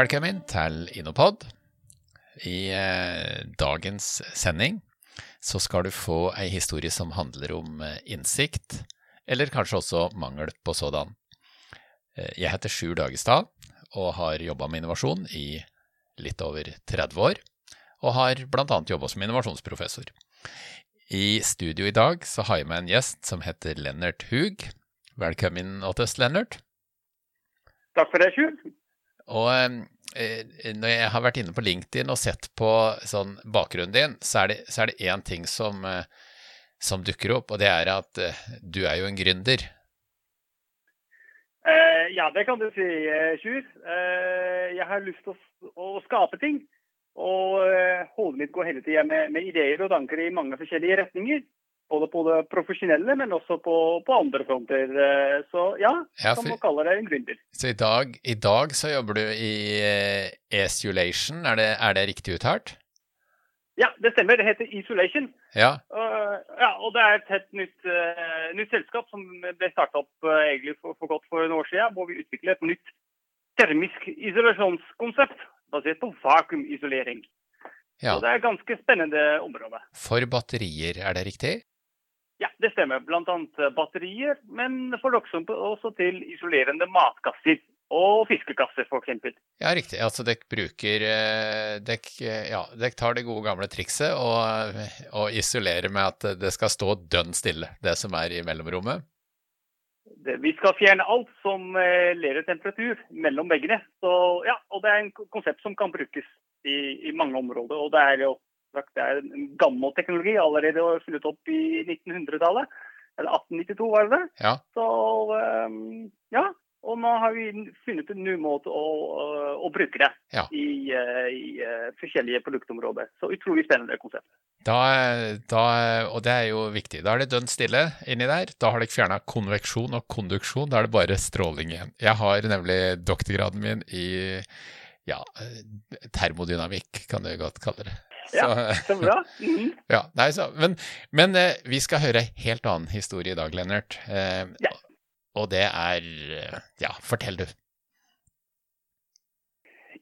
Velkommen til Innopod. I eh, dagens sending så skal du få ei historie som handler om eh, innsikt, eller kanskje også mangel på sådan. Eh, jeg heter Sjur Dagestad og har jobba med innovasjon i litt over 30 år, og har bl.a. jobba som innovasjonsprofessor. I studio i dag så har jeg med en gjest som heter Lennart Hug. Velkommen til oss, Lennart. Takk for det, Sjur. Og eh, når jeg har vært inne på LinkedIn og sett på sånn bakgrunnen din, så er det, så én ting som, eh, som, dukker opp, og det er at eh, du er jo en gründer. Eh, ja, det kan du si, eh, Sjur. Eh, jeg har lyst til å, å skape ting. Og hodet mitt går hele tida med, med, ideer og tanker i mange forskjellige retninger. Både på det profesjonelle, men også på, på andre fronter. Så ja, ja for, kan man kalle det en gründer. Så i dag, i dag, så jobber du i Esulation, er det, er det riktig uttalt? Ja, det stemmer. Det heter Isolation. Ja. Uh, ja og det er et helt nytt, uh, nytt selskap som ble starta opp uh, egentlig for, for, godt for en år siden, hvor vi utvikler et nytt termisk isolasjonskonsept basert på vakuumisolering. Ja. Så det er et ganske spennende område. For batterier, er det riktig? Det stemmer. Bl.a. batterier, men for også til isolerende matkasser og fiskekasser, f.eks. Ja, riktig. Altså dere bruker eh, Dere ja, dek tar det gode gamle trikset og, og isolerer med at det skal stå dønn stille, det som er i mellomrommet? Det, vi skal fjerne alt som eh, lærer temperatur mellom veggene. Så, ja, og det er en konsept som kan brukes i, i mange områder. Og det er jo det er en gammel teknologi, allerede funnet opp i 1900-tallet. Eller 1892, var det det? Ja. Så um, ja, og nå har vi funnet en ny måte å, å bruke det ja. i, eh, i, eh, forskjellige produktområder. Så utrolig spennende konsept. Da, da, og det er jo viktig. Da er det dønn stille inni der. Da har dere fjerna konveksjon og konduksjon. Da er det bare stråling igjen. Jeg har nemlig doktorgraden min i ja, termodynamikk, kan du godt kalle det. Så, ja, så bra. Mm -hmm. ja, nei, så, men, men, eh, vi skal høre helt annen historie i dag, Lennart. Eh, ja. Og det er Ja, fortell du.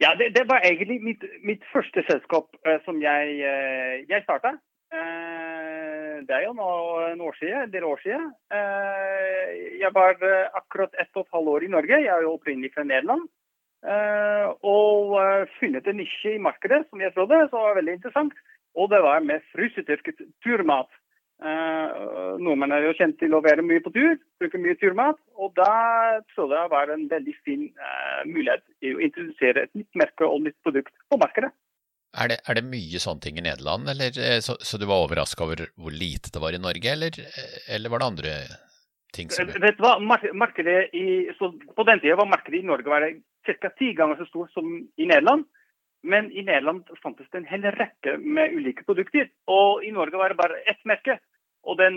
Ja, det, det var egentlig mitt, mitt første selskap eh, som jeg, eh, jeg starta. Eh, det er jo nå en år siden, en del år siden. jeg var akkurat ett og et halvt år i Norge. Jeg er jo opprinnelig fra Nederland. og funnet en nisje i markedet som jeg trodde som var veldig interessant. Og det var med frysetørket turmat. Eh, nordmenn er jo kjent til å være mye på tur, bruke mye turmat. Og da trodde jeg var en veldig fin eh, mulighet i å introdusere et nytt merke og nytt produkt på markedet. Er det, er det mye sånne ting i Nederland, eller, eh, så, så, du var overraska over hvor lite det var i Norge, eller, eller var det andre ting som Vet du hva, markedet i, På den tida var markedet i Norge ca. ti ganger så stort som i Nederland. Men i Nederland fantes det en hel rekke med ulike produkter. Og i Norge var det bare ett merke. Og den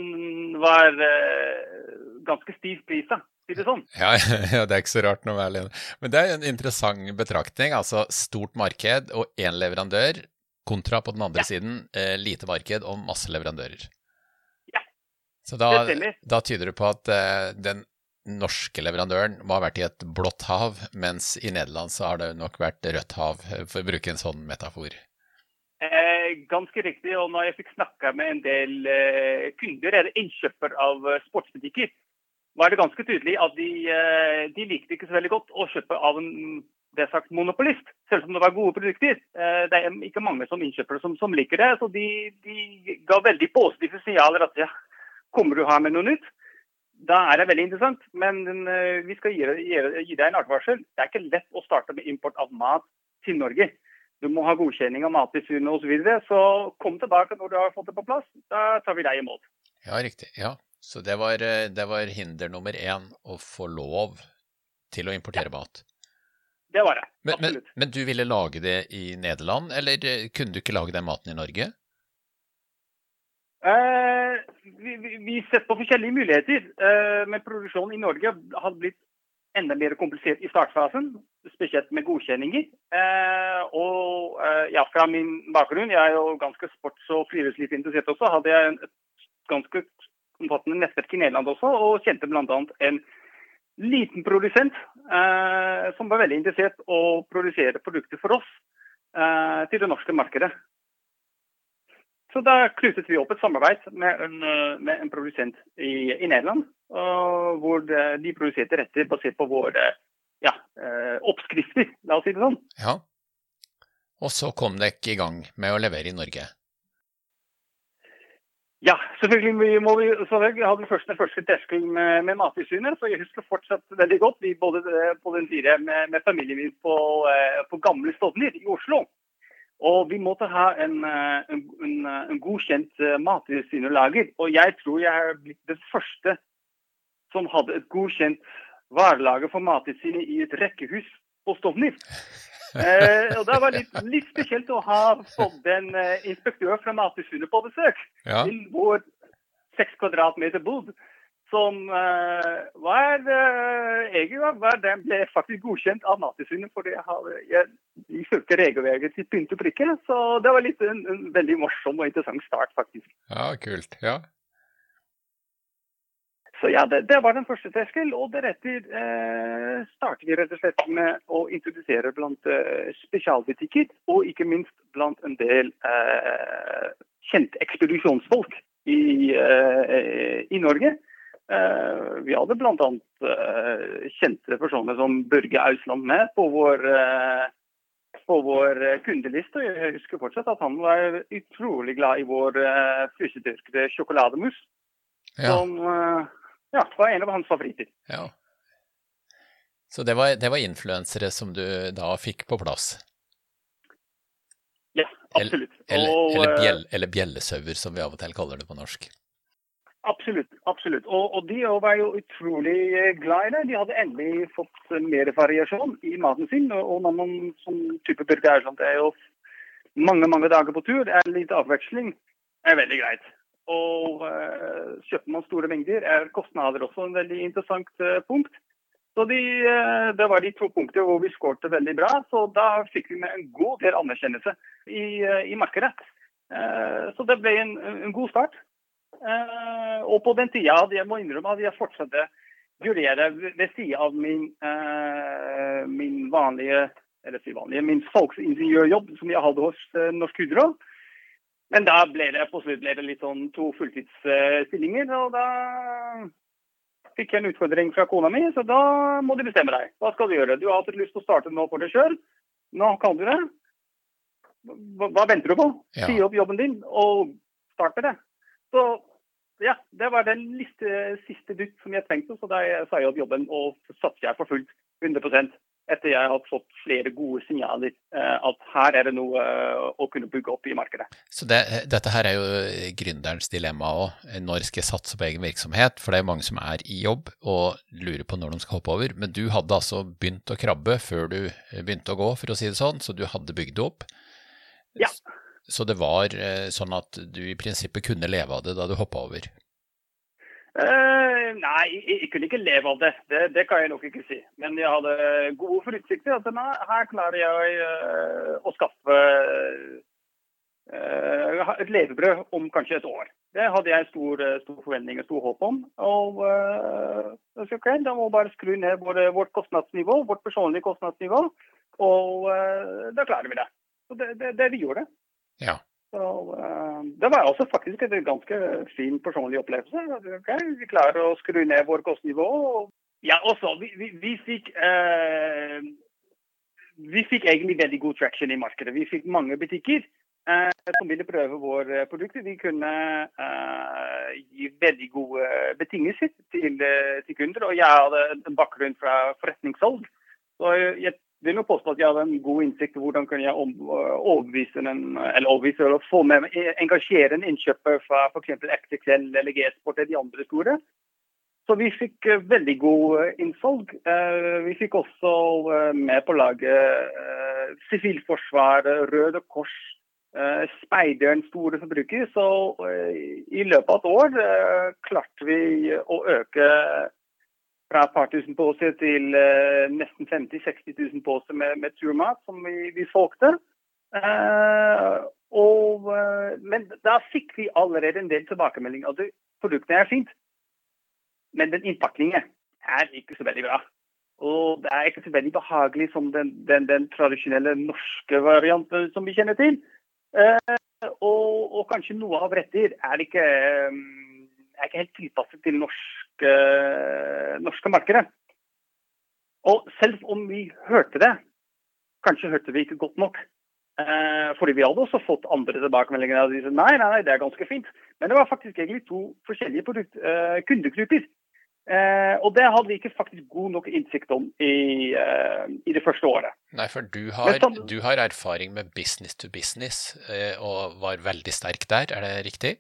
var eh, ganske stivt prisa, si det sånn. Ja, ja, det er ikke så rart noe vel. Men det er en interessant betraktning. Altså stort marked og én leverandør, kontra på den andre ja. siden eh, lite marked og masse leverandører. Så da, da tyder det på at uh, den norske leverandøren må ha vært i et blått hav, mens i Nederland så har det nok vært rødt hav, for å bruke en sånn metafor. Eh, ganske riktig. og Når jeg fikk snakka med en del eh, kunder eller innkjøper av eh, sportsbutikker, var det ganske tydelig at de, eh, de, likte ikke så veldig godt å kjøpe av en det sagt monopolist, selv om det var gode produkter. Eh, det er ikke mange som innkjøpere som, som liker det. så De, de ga veldig positive signaler at ja, kommer du her med noe nytt? da er det veldig interessant. Men uh, vi skal gi, gi, deg en advarsel. Det er ikke lett å starte med import av mat til Norge. Du må ha godkjenning av Mattilsynet osv. Så, videre. så kom tilbake når du har fått det på plass. Da tar vi deg imot. Ja, riktig. Ja. Så det var, eh, det var hinder nummer én å få lov til å importere ja. mat? Det var det. Men. Men, men, du ville lage det i Nederland, eller eh, kunne du ikke lage den maten i Norge? Eh, vi, vi, setter på forskjellige muligheter. Eh, men produksjonen i Norge har blitt enda mer komplisert i startfasen, spesielt med godkjenninger. Eh, og eh, ja, fra min bakgrunn, jeg er jo ganske sports- og friluftslivsinteressert også, hadde jeg et ganske omfattende nettverk i Nederland også, og kjente bl.a. en liten produsent eh, som var veldig interessert å produsere produkter for oss eh, til det norske markedet. Så da knyttet vi opp et samarbeid med en, eh, med en produsent i, i Nederland. hvor de produserte retter basert på våre ja, oppskrifter, la oss si det sånn. Ja. Og så kom dere i gang med å levere i Norge? Ja, selvfølgelig må vi selvfølgelig først den første, terskelen med, med Mattilsynet. Så jeg husker fortsatt veldig godt. Vi både på den tida med, med familien min på, eh, på gamle Stovner i Oslo. Og vi måtte ha en, eh, en, en, en godkjent mat sine lager. Og jeg tror jeg er blitt den første som hadde et godkjent varelager for Mattilsynet i et rekkehus på Stovner. Eh, og Det var litt, litt, spesielt å ha fått en eh, inspektør fra Mattilsynet på besøk ja. til vår seks kvadratmeter bod. Som var egentlig var, den ble faktisk godkjent av Mattilsynet fordi de fulgte regelverket til pynt og prikke. Så det var litt en, en, veldig morsom og interessant start, faktisk. Ja, kult. Ja. Så ja, det, det, var den første terskel. Og deretter eh, starter vi rett og slett med å introdusere blant eh, spesialbutikker, og ikke minst blant en del eh, kjente ekspedisjonsfolk i, eh, i Norge. Eh, vi hadde bl.a. Eh, kjente personer som Børge Ausland med på vår, på vår kundeliste. Jeg husker fortsatt at han var utrolig glad i vår frysedyrkede sjokolademus. Ja. Som ja, var en av hans favoritter. Ja. Så det var, det var influensere som du da fikk på plass? Ja, absolutt. Eller, eller, eller, eh, bjell, eller bjellesauer, som vi av og til kaller det på norsk. Absolutt. absolutt. Og, og, de var jo utrolig eh, glad i det. De hadde endelig fått mer variasjon i maten sin. Og når man som type burger er sånn, det er jo mange mange dager på tur, det er litt avveksling, er veldig greit. Og uh, kjøper man store mengder, er kostnader også en veldig interessant uh, punkt. Så de, uh, Det var de to punktene hvor vi skårte veldig bra. Så da fikk vi med en god del anerkjennelse i, i markedet. så det ble en, en god start. Og på den tida hadde jeg må innrømme at jeg fortsatte jurere ved siden av min, min vanlige eller si vanlige, min salgsingeniørjobb som jeg hadde hos Norsk Hydro. Men da ble det på slutt ble det litt sånn to fulltidsstillinger, og da fikk jeg en utfordring fra kona mi, så da må du bestemme deg. Hva skal du gjøre? Du har hatt lyst til å starte nå for deg sjøl. Nå kan du det. Hva, hva venter du på? Si opp jobben din og start med det. Så ja, det var den liste, siste dutt som jeg trengte, så da jeg sa jeg opp jobben og satser jeg for fullt 100 etter jeg har fått flere gode signaler eh, at her er det noe eh, å kunne bygge opp i markedet. Så det, Dette her er jo gründerens dilemma òg. Når skal jeg satse på egen virksomhet? For det er mange som er i jobb og lurer på når de skal hoppe over. Men du hadde altså begynt å krabbe før du begynte å gå, for å si det sånn. Så du hadde bygd det opp. Ja. Så det var eh, sånn at du i prinsippet kunne leve av det da du hoppa over? Uh, nei, jeg, kunne ikke leve av det. det. det. kan jeg nok ikke si. Men jeg hadde gode forutsikter. at denne, her klarer jeg uh, å skaffe uh, et levebrød om kanskje et år. Det hadde jeg stor, stor forventning og stor håp om. Og okay, Da må vi bare skru ned både vårt kostnadsnivå, vårt personlige kostnadsnivå, og da klarer vi det. Så det, det, det vi gjorde. Ja. Så, uh, det var også faktisk en ganske fin personlig opplevelse. Okay, vi klarer å skru ned vårt kostnivå. Ja, også, vi, vi, vi fikk eh, vi fikk egentlig veldig god traction i markedet. Vi fikk mange butikker eh, som ville prøve våre produkter. Vi kunne gi veldig gode betingelser til, til, kunder. Og jeg hadde en bakgrunn fra forretningssalg. Så jeg vil jo påstå at jeg hadde en god innsikt i hvordan kan jeg overbevise den, eller overbevise eller få med engasjere en innkjøper fra f.eks. XXL eller G-Sport eller de andre store. Så vi fikk uh, veldig god uh, innsalg. Vi fikk også med på laget Sivilforsvaret, Røde Kors, Speideren, store forbruker. Så i løpet av et år klarte vi å øke fra et par tusen poser til uh, nesten 50 60 000 poser med, med turmat som vi, vi solgte. Uh, og, uh, men da fikk vi allerede en del tilbakemeldinger. Altså, produktene er fint, men den innpakningen er ikke så veldig bra. Og det er ikke så veldig behagelig som den, den, den tradisjonelle norske varianten som vi kjenner til. Eh, og, og, kanskje noe av retter er ikke, er ikke helt tilpasset til norske, norske markedet. Og selv om vi hørte det, kanskje hørte vi ikke godt nok. Eh, fordi vi hadde også fått andre tilbakemeldinger. Og de sa nei, nei, nei, det er ganske fint. Men det var faktisk egentlig to forskjellige produkt, eh, kundegrupper. Eh, og det hadde vi ikke faktisk god nok innsikt om i, eh, i det første året. Nei, for du har, så, du har, erfaring med business to business eh, og var veldig sterk der, er det riktig?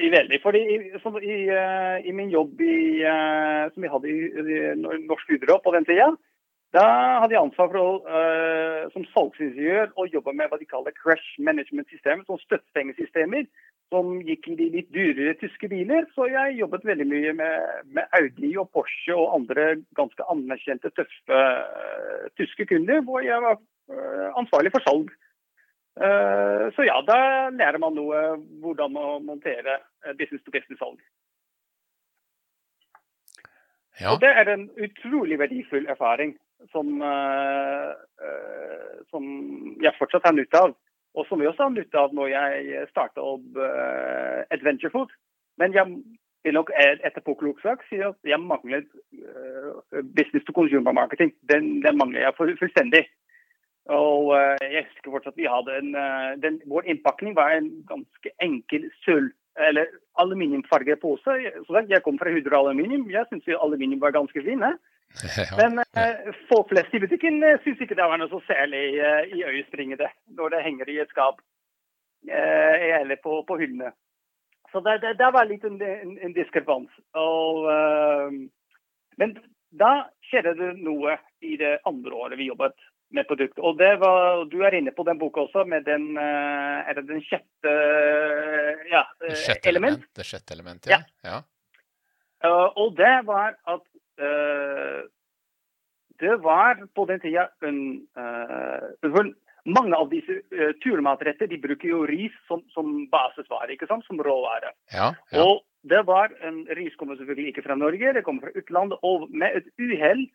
Veldig. Fordi i, i, eh, i min jobb i, som vi hadde i, Norsk Hydro på den tida, da hadde jeg ansvar for å, uh, som salgsingeniør å jobbe med hva de kaller crash management-systemer, som støttepengesystemer som gikk i de litt dyrere tyske biler. Så jeg jobbet veldig mye med, med Audi og Porsche og andre ganske anerkjente, tøffe uh, tyske kunder, hvor jeg var uh, ansvarlig for salg. Så ja, da lærer man noe hvordan å montere business to business-salg. Ja. Og det er en utrolig verdifull erfaring som, uh, som jeg fortsatt har nytte av. Og som vi også har nytte av når jeg starta opp uh, Adventure Food. Men jeg vil nok etterpåkloksak si at jeg manglet uh, business to consumer marketing. Den, den mangler jeg fullstendig. Og jeg husker fortsatt vi hadde en, den, Vår innpakning var en ganske enkel sølv eller aluminiumfarget pose. Så jeg kom fra Hydro Aluminium. Jeg syns aluminium var ganske fint. Men eh, folk flest i butikken eh, syns ikke det var noe så særlig eh, i øyespringende når det henger i et skap eh, eller på, på hyllene. Så det, det, det, var litt en, en, en diskrepans. Eh, men da skjedde det noe i det andre året vi jobbet med produkt. Og det var, Du er inne på den boka også, med den eh, Er det den sjette ja, det sjette element? element? Det sjette element, ja. ja. Uh, og det var at uh, Det var på den tida en uh, Mange av disse uh, turmatretter de bruker jo ris som, som basisvare, ikke sant? som råvare. Ja, ja. Og det var en Ris kommer selvfølgelig ikke fra Norge, det kommer fra utlandet. Og med et uhell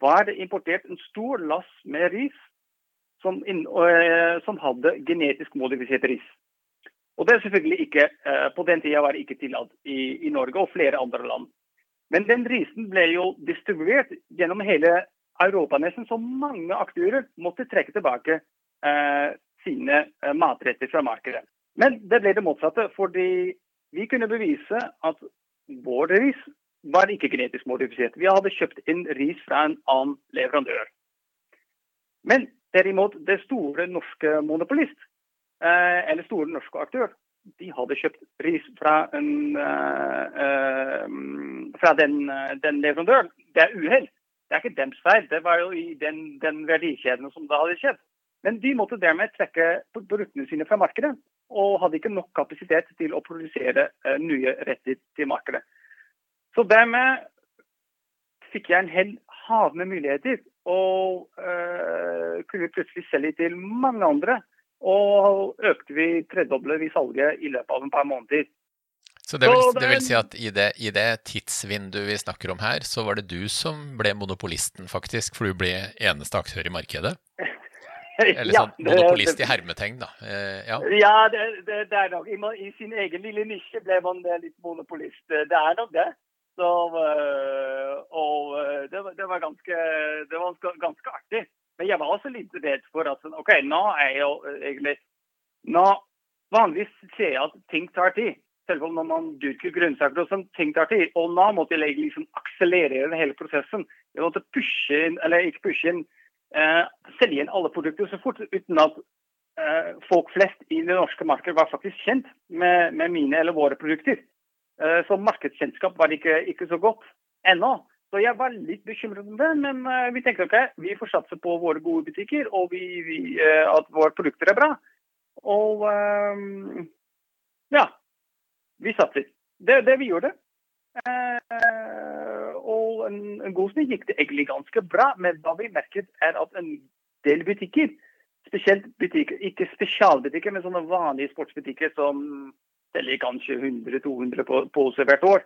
var det importert en stor lass med ris som, inn, som hadde genetisk modifisert ris. Og det er selvfølgelig ikke, På den tida var det ikke tillatt i, i Norge og flere andre land. Men den risen ble jo distribuert gjennom hele Europa nesten, så mange aktører måtte trekke tilbake eh, sine eh, matretter fra markedet. Men det ble det motsatte, fordi vi kunne bevise at vår ris var ikke genetisk modifisert. Vi hadde kjøpt inn ris fra en annen leverandør. Men derimot, det store norske monopolist, eh, eller store norske aktør, de hadde kjøpt ris fra, en, uh, fra den, den, leverandøren. Det er uhell. Det er ikke dems feil. Det var jo i den, den verdikjeden som det hadde skjedd. Men de måtte dermed trekke produktene sine fra markedet, og hadde ikke nok kapasitet til å produsere nye retter til markedet. Så dermed fikk jeg en hel hav med muligheter, og uh, kunne plutselig selge til mange andre og økte vi, tredoblet vi salget i løpet av en par måneder. Så det vil, det vil si at i det, i det, tidsvinduet vi snakker om her, så var det du som ble monopolisten, faktisk, for du ble eneste aktør i markedet? Eller sånn ja, monopolist i hermetegn, da. Eh, ja, ja det, det, det, er nok. I, I, sin egen lille nisje ble man litt monopolist. Det er nok det. Så, og det, det, var ganske, det var ganske artig. Men jeg var også litt redd for at OK, nå er jeg jo eh, egentlig nå, Vanligvis ser jeg at ting tar tid. Selv om når man dyrker grønnsaker og sånn, ting tar tid. Og nå måtte jeg liksom akselerere hele prosessen. Jeg måtte pushe inn, eller ikke pushe inn, eh, selge inn alle produkter så fort uten at eh, folk flest i det norske markedet var faktisk kjent med, med mine eller våre produkter. Uh, så markedskjennskap var ikke, ikke så godt ennå. Så jeg var litt bekymret om det, men uh, vi tenkte ok, vi får satse på våre gode butikker og vi, vi, uh, at våre produkter er bra. Og uh, ja, vi satser. Det er det vi gjorde. og en, en god stund gikk det egentlig ganske bra, men hva vi merket er at en del butikker, spesielt butikker, ikke spesialbutikker, men sånne vanlige sportsbutikker som selger kanskje 100-200 poser hvert år,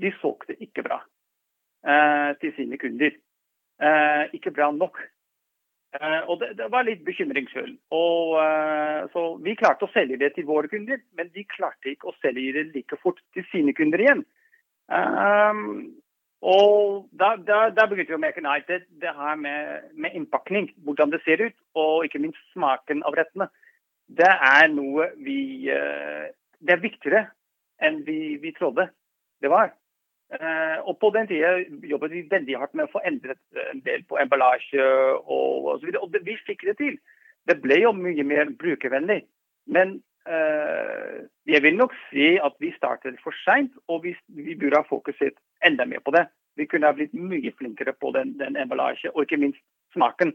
de solgte ikke bra. eh, til sine kunder. Eh, ikke bra nok. Eh, og det, det, var litt bekymringsfullt. Eh, så vi klarte å selge det til våre kunder, men de klarte ikke å selge det like fort til sine kunder igjen. Eh, og da, da, da, begynte vi å merke nei, det, det her med, med, innpakning, hvordan det ser ut, og ikke minst smaken av rettene, det er noe vi uh, Det er viktigere enn vi, vi trodde det var. Uh, og på den tida jobbet vi veldig hardt med å få endret en del på emballasje og, og så. Og det, vi fikk det til. Det ble jo mye mer brukervennlig. Men uh, jeg vil nok si at vi startet for seint, og vi, vi burde ha fokusert enda mer på det. Vi kunne ha blitt mye flinkere på den, den emballasje, og ikke minst smaken.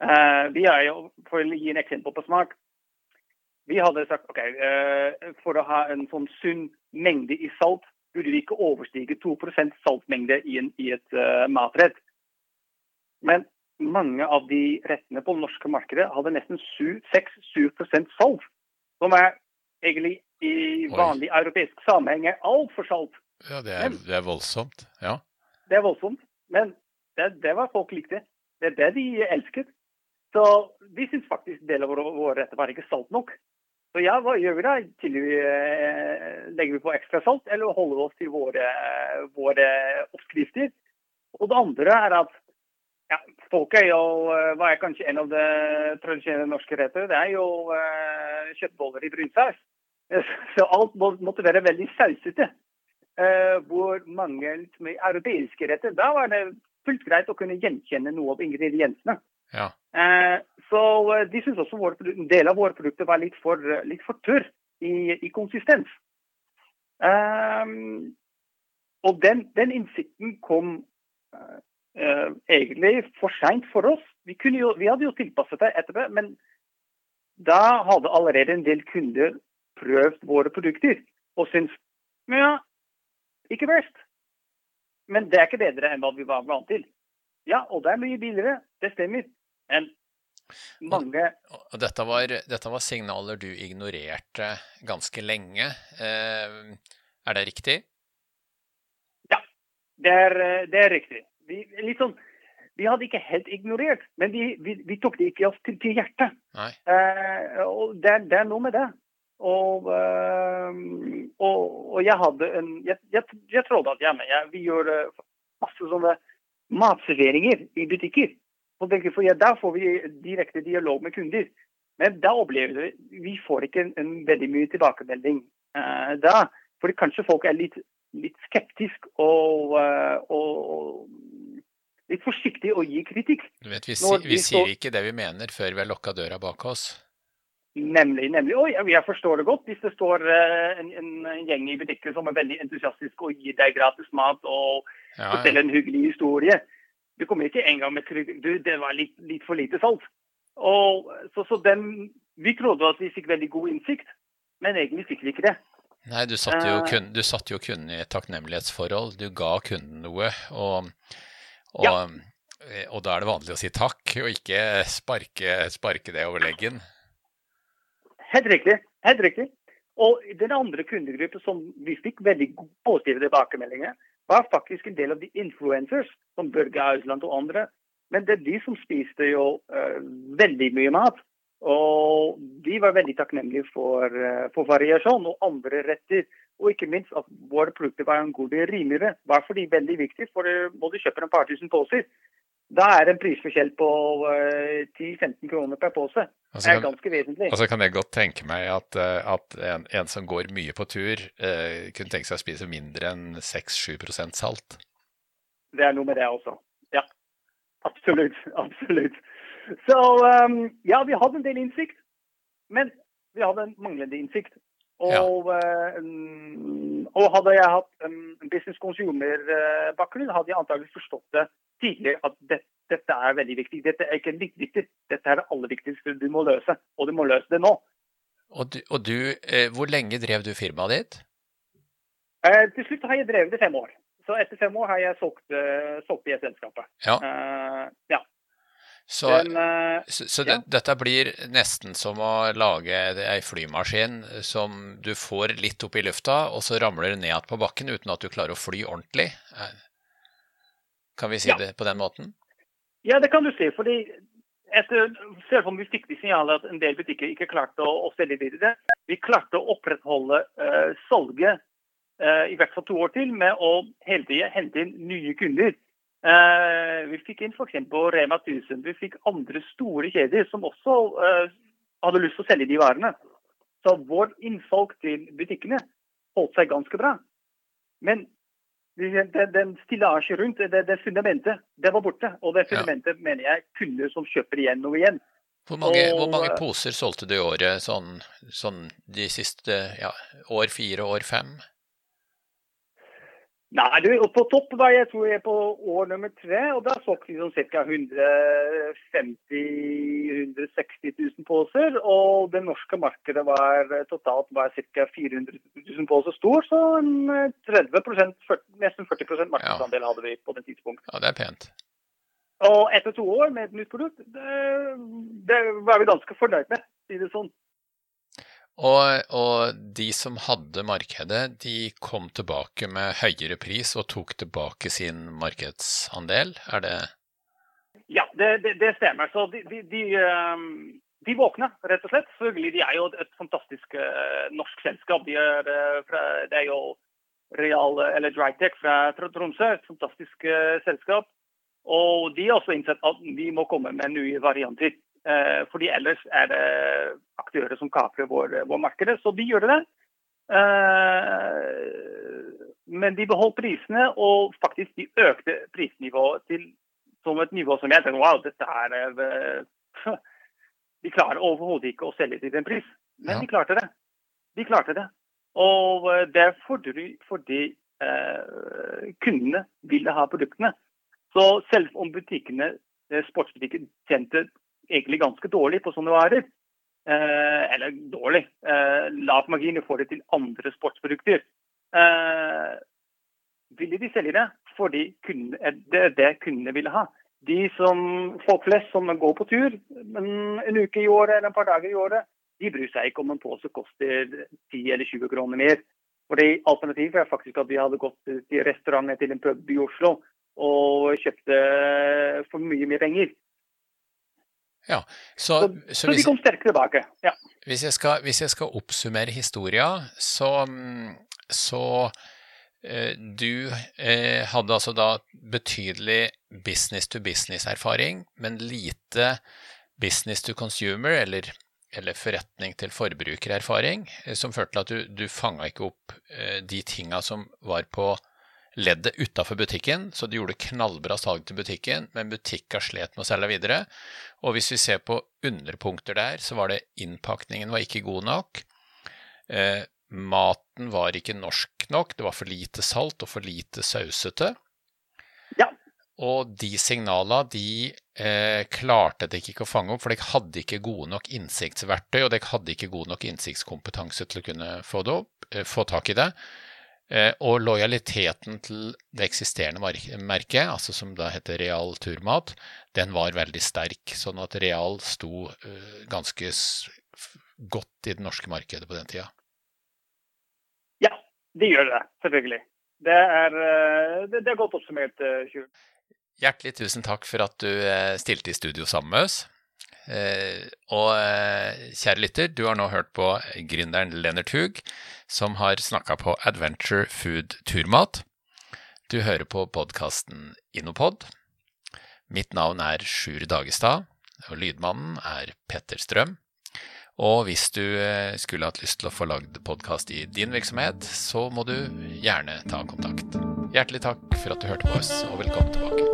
Uh, vi er jo, For å gi en eksempel på smak. Vi hadde sagt ok, uh, for å ha en sånn sunn mengde i salt, burde vi ikke overstige 2% saltmengde i, en, i et uh, matrett. Men mange av de rettene på det norske markedet hadde nesten 6-7% salt. Som er egentlig i vanlig Oi. europeisk sammenheng er altfor salt. Ja, det er, det er voldsomt. Ja. Det er voldsomt. Men det, det var folk likte. Det er det de elsket. Så vi syns faktisk del av våre retter var ikke salt nok. Så ja, hva gjør vi da? Vi, eh, legger vi på ekstra salt, eller holder vi oss til våre, våre oppskrifter? Og det andre er at ja, folket er jo eh, hva er kanskje en av de tradisjonelle norske retter? Det er jo uh, kjøttboller i brunsaus. Så alt må, måtte være veldig sausete. Uh, hvor mange liksom, europeiske retter Da var det fullt greit å kunne gjenkjenne noe av ingrediensene. Ja. Uh, så uh, de syns også vår, en del av våre produkter var litt for, litt for tørr i, i, konsistens. og den, den, innsikten kom egentlig for seint for oss. Vi, jo, vi, hadde jo tilpasset det etterpå, men da hadde allerede en del kunder prøvd våre produkter og syntes ja, ikke verst. Men det er ikke bedre enn hva vi var vant til. Ja, og det er mye billigere, det stemmer. Men mange og dette var, dette var, signaler du ignorerte ganske lenge. Eh, er det riktig? Ja, det er, det er riktig. Vi, sånn, vi, hadde ikke helt ignorert, men vi, vi, vi tok det ikke oss til, til hjertet. Eh, og det, det, er noe med det. Og, ehm, og, og, jeg hadde en Jeg, jeg, jeg trodde at hjemme jeg, vi gjør eh, masse sånne matserveringer i butikker. For ja, Der får vi direkte dialog med kunder. Men da opplever vi vi får ikke en, en veldig mye tilbakemelding uh, da. Fordi kanskje folk er litt, litt skeptiske og, uh, og, litt forsiktige å gi kritikk. Du vet, Vi, si, vi sier ikke det vi mener før vi har lukka døra bak oss. Nemlig. nemlig. Og jeg forstår det godt hvis det står uh, en, en gjeng i butikken som er veldig entusiastisk og gir deg gratis mat og ja, forteller en hyggelig historie. Du kommer ikke engang med trygg Du, det var litt, litt for lite salt. Og, så, så den, vi trodde at vi fikk veldig god innsikt, men egentlig fikk vi ikke det. Nei, du satte jo, eh. kun, du satt jo kunden i et takknemlighetsforhold. Du ga kunden noe. Og, og, ja. og, da er det vanlig å si takk, og ikke sparke, sparke det over leggen. Helt riktig. Helt riktig. Og den andre kundegruppen som vi fikk veldig positive tilbakemeldinger, var faktisk en del av de influencers, som Børge Ausland og andre. Men det er de som spiste jo uh, veldig mye mat. Og de var veldig takknemlige for, uh, for, variasjon og andre retter. Og ikke minst at våre produkter var en god del rimeligere. Var for de veldig viktig, for må du kjøpe en par tusen poser. Da er det en prisforskjell på uh, eh, 10-15 kroner per pose. Altså, det er ganske vesentlig. Altså kan jeg godt tenke meg at, uh, at en, en, som går mye på tur, eh, kunne tenke seg å spise mindre enn 6-7% salt? Det er noe med det også. Ja. Absolutt. Absolutt. Så um, ja, vi hadde en del innsikt, men vi hadde en manglende innsikt. Og, ja. um, og hadde jeg hatt en business consumer-bakgrunn, hadde jeg antagelig forstått det tidlig at det, dette er veldig viktig. Dette er ikke litt viktig, dette er det aller viktigste du må løse, og du må løse det nå. Og du, og du eh, Hvor lenge drev du firmaet ditt? Eh, til slutt har jeg drevet det fem år. Så etter fem år har jeg solgt, uh, solgt i et selskap. Ja. Uh, ja. Så, Den, uh, så, så ja. det, dette blir nesten som å lage ei flymaskin som du får litt opp i lufta, og så ramler det ned igjen på bakken uten at du klarer å fly ordentlig? Kan vi si ja. det på den måten? Ja, det kan du si. fordi etter, selv om vi fikk de signalene at en del butikker ikke klarte å, å selge videre, vi klarte å opprettholde uh, salget uh, i hvert fall to år til med å hele tiden hente inn nye kunder. Uh, vi fikk inn f.eks. Rema 1000. Vi fikk andre store kjeder som også hadde lyst til å selge de varene. Så vår innsalg til butikkene holdt seg ganske bra. Men den stillasje rundt, det, det, fundamentet, det var borte. Og det fundamentet ja. mener jeg kunder som kjøper igjen og igjen. Hvor mange, og, hvor mange poser solgte du i året sånn, sånn de siste ja, år fire, år fem? Nei, du, på topp var jeg tror jeg på år nummer tre, og da solgte vi sånn ca. 150 160 000 poser. Og det norske markedet var totalt var ca. 400 000 poser stor, så 30 40, nesten 40% markedsandel hadde vi på den tidspunktet. Ja, det er pent. Og etter to år med et nytt produkt, det, det var vi ganske fornøyd med, si det sånn. Og, og, de som hadde markedet, de kom tilbake med høyere pris og tok tilbake sin markedsandel, er det? Ja, det, det, det stemmer. Så de, de, de, ehm, de, våkna, rett og slett. Selvfølgelig, de er jo et fantastisk uh, norsk selskap. De er, fra, det er jo Real, eller Drytech fra Tromsø, et fantastisk uh, selskap. Og de har også innsett at de må komme med nye varianter. Eh, fordi ellers er det aktører som kaprer vår, vår markedet. Så de gjør det. Eh, men de beholdt prisene, og faktisk de økte prisnivået til som et nivå som jeg tenkte wow, dette er eh, De klarer overhodet ikke å selge til den pris. Men ja. de klarte det. De klarte det. Og det er fordi, fordi eh, kundene ville ha produktene. Så selv om butikkene, sportsbutikken tjente egentlig ganske dårlig på sånne varer. Eh, eller dårlig. Eh, lav margin i forhold til andre sportsprodukter. Eh, ville de selge det fordi kunne, eh, det det kundene ville ha. De som, Folk flest som går på tur en, uke i året eller et par dager i året, de bryr seg ikke om en pose koster 10 eller 20 kroner mer. Fordi Alternativet er faktisk at vi hadde gått til restauranten til en pub i Oslo og kjøpte for mye mer penger. Ja, så, så, så, de kom sterkere tilbake. Ja. Hvis, jeg skal, hvis jeg skal oppsummere historia, så, så eh, du eh, hadde altså da betydelig business to business-erfaring, men lite business to consumer, eller, eller forretning til forbruker-erfaring, som førte til at du, du fanga ikke opp eh, de tinga som var på leddet utafor butikken, så de gjorde knallbra salg til butikken, men butikka slet med å selge videre. Og hvis vi ser på underpunkter der, så var det innpakningen var ikke god nok. Eh, maten var ikke norsk nok, det var for lite salt og for lite sausete. Ja. Og de signala de eh, klarte dere ikke å fange opp, for dere hadde ikke gode nok innsiktsverktøy, og dere hadde ikke god nok innsiktskompetanse til å kunne få, opp, eh, få tak i det. Eh, og lojaliteten til det eksisterende merket, altså som da heter Real Turmat, den var veldig sterk. Sånn at Real sto eh, ganske godt i det norske markedet på den tida. Ja, de gjør det, selvfølgelig. Det er, eh, det, er godt oppsummert, Sjur. Hjertelig tusen takk for at du stilte i studio sammen med oss. Eh, og eh, kjære lytter, du har nå hørt på gründeren Lennart Hug, som har snakka på Adventure Food Turmat. Du hører på podkasten Innopod. Mitt navn er Sjur Dagestad, og lydmannen er Petter Strøm. Og hvis du eh, skulle hatt lyst til å få lagd podkast i din virksomhet, så må du gjerne ta kontakt. Hjertelig takk for at du hørte på oss, og velkommen tilbake.